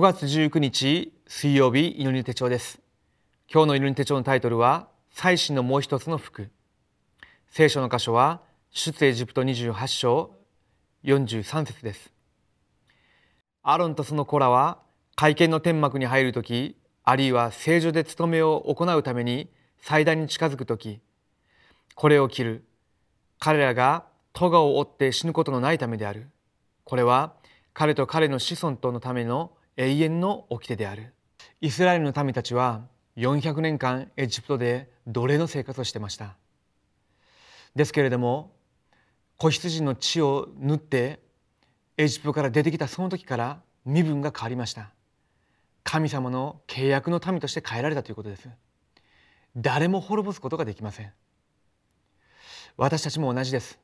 5月19日水曜日祈り手帳です。今日の祈り手帳のタイトルは最新のもう一つの服聖書の箇所は出エジプト28章43節です。アロンとその子らは会見の天幕に入る時あるいは聖女で務めを行うために祭壇に近づく時これを着る。彼らが咎を負って死ぬことのないためである。これは彼と彼の子孫とのための永遠の掟である。イスラエルの民たちは400年間エジプトで奴隷の生活をしてました。ですけれども子羊の血を塗ってエジプトから出てきたその時から身分が変わりました。神様の契約の民として変えられたということです。誰も滅ぼすことができません。私たちも同じです。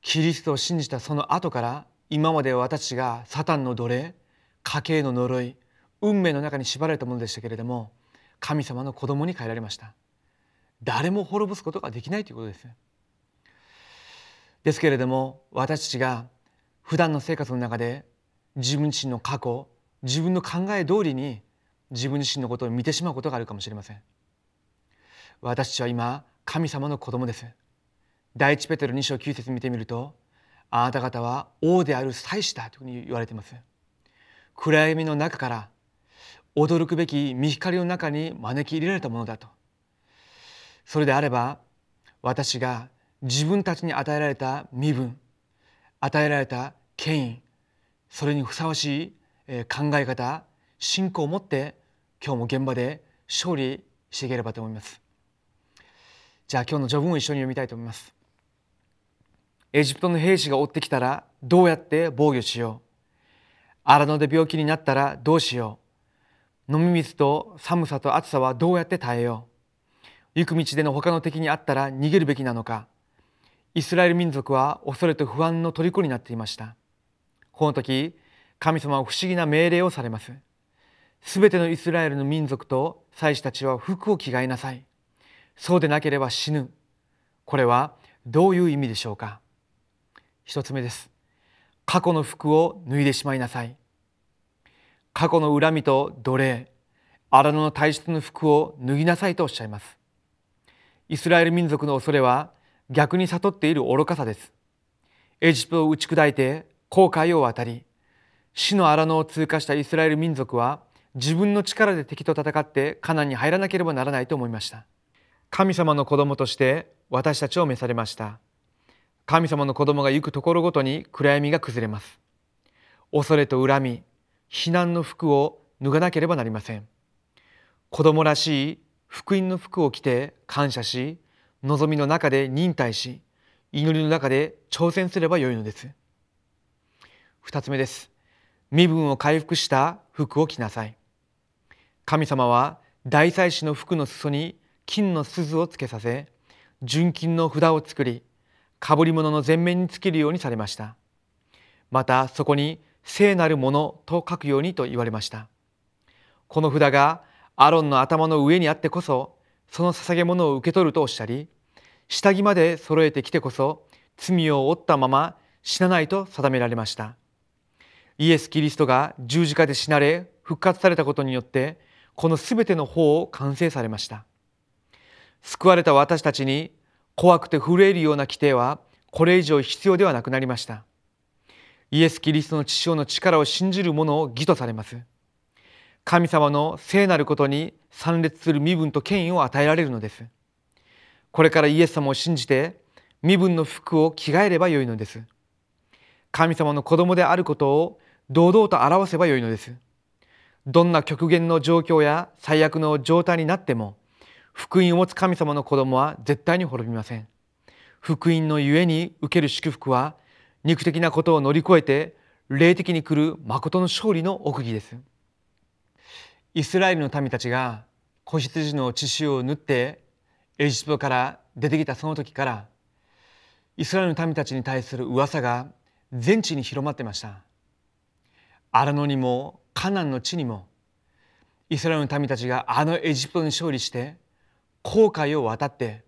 キリストを信じたその後から今まで私がサタンの奴隷家計の呪い運命の中に縛られたものでしたけれども神様の子供に変えられました。誰も滅ぼすことができないということです。ですけれども私たちが普段の生活の中で自分自身の過去自分の考え通りに自分自身のことを見てしまうことがあるかもしれません。私たちは今神様の子供です。第一ペテロ2章9節見てみるとあなた方は王である祭司だというふうに言われています。暗闇の中から驚くべき見光の中に招き入れられたものだと。それであれば私が自分たちに与えられた身分与えられた権威それにふさわしい考え方信仰を持って今日も現場で勝利していければと思います。じゃあ今日の序文を一緒に読みたいと思います。エジプトの兵士が追ってきたらどうやって防御しよう？荒野で病気になったらどうしよう。飲み水と寒さと暑さはどうやって耐えよう。行く道での他の敵にあったら逃げるべきなのか。イスラエル民族は恐れと不安の虜になっていました。この時神様は不思議な命令をされます。すべてのイスラエルの民族と祭司たちは服を着替えなさい。そうでなければ死ぬ。これはどういう意味でしょうか。一つ目です。過去の服を脱いでしまいなさい。過去の恨みと奴隷荒野の体質の服を脱ぎなさいとおっしゃいます。イスラエル民族の恐れは逆に悟っている愚かさです。エジプトを打ち砕いて航海を渡り死の荒野を通過したイスラエル民族は自分の力で敵と戦ってカナンに入らなければならないと思いました。神様の子供として私たちを召されました。神様の子供が行くところごとに暗闇が崩れます。恐れと恨み、避難の服を脱がなければなりません。子供らしい福音の服を着て感謝し、望みの中で忍耐し、祈りの中で挑戦すればよいのです。二つ目です。身分を回復した服を着なさい。神様は大祭司の服の裾に金の鈴をつけさせ、純金の札を作り、かぶり物の前面につけるようにされました。またそこに聖なるものと書くようにと言われました。この札がアロンの頭の上にあってこそその捧げ物を受け取るとおっしゃり下着まで揃えてきてこそ罪を負ったまま死なないと定められました。イエス・キリストが十字架で死なれ復活されたことによってこのすべての法を完成されました。救われた私たちに怖くて震えるような規定はこれ以上必要ではなくなりました。イエス・キリストの父親の力を信じる者を義とされます。神様の聖なることに参列する身分と権威を与えられるのです。これからイエス様を信じて身分の服を着替えればよいのです。神様の子供であることを堂々と表せばよいのです。どんな極限の状況や最悪の状態になっても福音を持つ神様の子供は絶対に滅びません。福音のゆえに受ける祝福は肉的なことを乗り越えて霊的に来る誠の勝利の奥義です。イスラエルの民たちが子羊の血潮を縫ってエジプトから出てきたその時からイスラエルの民たちに対する噂が全地に広まってました。荒野にもカナンの地にもイスラエルの民たちがあのエジプトに勝利して航海を渡って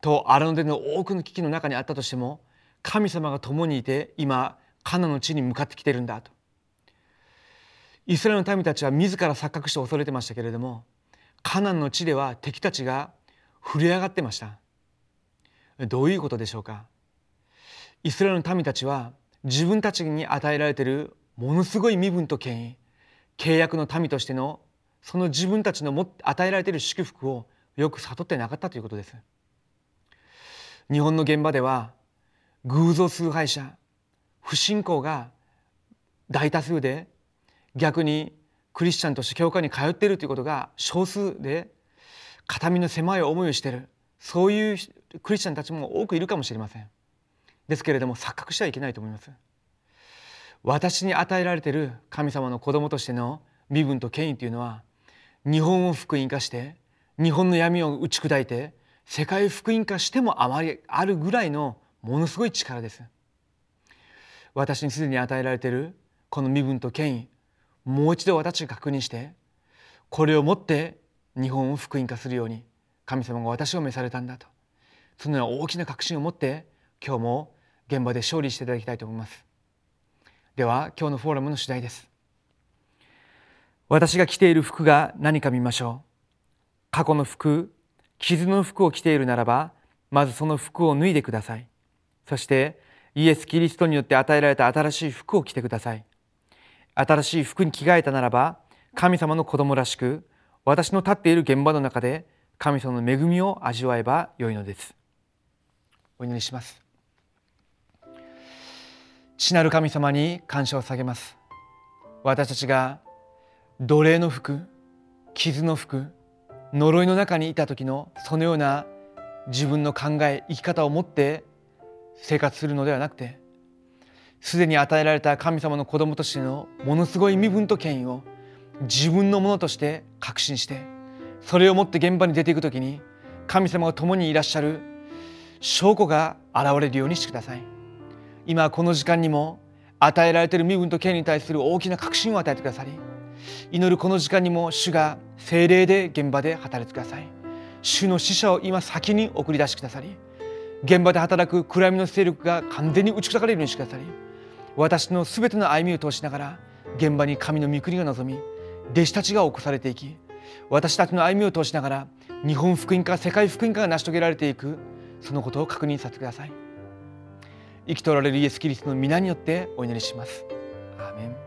と荒野での多くの危機の中にあったとしても神様が共にいて今カナの地に向かってきてるんだと。イスラエルの民たちは自ら錯覚して恐れてましたけれどもカナンの地では敵たちが震え上がってました。どういうことでしょうか？イスラエルの民たちは自分たちに与えられているものすごい身分と権威契約の民としてのその自分たちの与えられている祝福をよく悟ってなかったということです。日本の現場では偶像崇拝者不信仰が大多数で逆にクリスチャンとして教会に通っているということが少数で形見の狭い思いをしているそういうクリスチャンたちも多くいるかもしれません。ですけれども錯覚してはいけないと思います。私に与えられている神様の子供としての身分と権威というのは日本を福音化して日本の闇を打ち砕いて世界福音化してもあまりあるぐらいのものすごい力です。私にすでに与えられているこの身分と権威もう一度私が確認してこれをもって日本を福音化するように神様が私を召されたんだと。そのような大きな確信を持って今日も現場で勝利していただきたいと思います。では今日のフォーラムの主題です。私が着ている服が何か見ましょう。過去の服傷の服を着ているならばまずその服を脱いでください。そしてイエス・キリストによって与えられた新しい服を着てください。新しい服に着替えたならば神様の子供らしく私の立っている現場の中で神様の恵みを味わえばよいのです。お祈りします。父なる神様に感謝を下げます。私たちが奴隷の服傷の服呪いの中にいた時のそのような自分の考え生き方を持って生活するのではなくてすでに与えられた神様の子供としてのものすごい身分と権威を自分のものとして確信してそれを持って現場に出ていく時に神様が共にいらっしゃる証拠が現れるようにしてください。今この時間にも与えられている身分と権威に対する大きな確信を与えてくださり祈るこの時間にも主が精霊で現場で働いてください。主の使者を今先に送り出してくださり現場で働く暗闇の勢力が完全に打ち砕かれるようにしてくださり私のすべての歩みを通しながら現場に神の御国が望み弟子たちが起こされていき私たちの歩みを通しながら日本福音化世界福音化が成し遂げられていくそのことを確認させてください。生きておられるイエス・キリストの皆によってお祈りします。アーメン。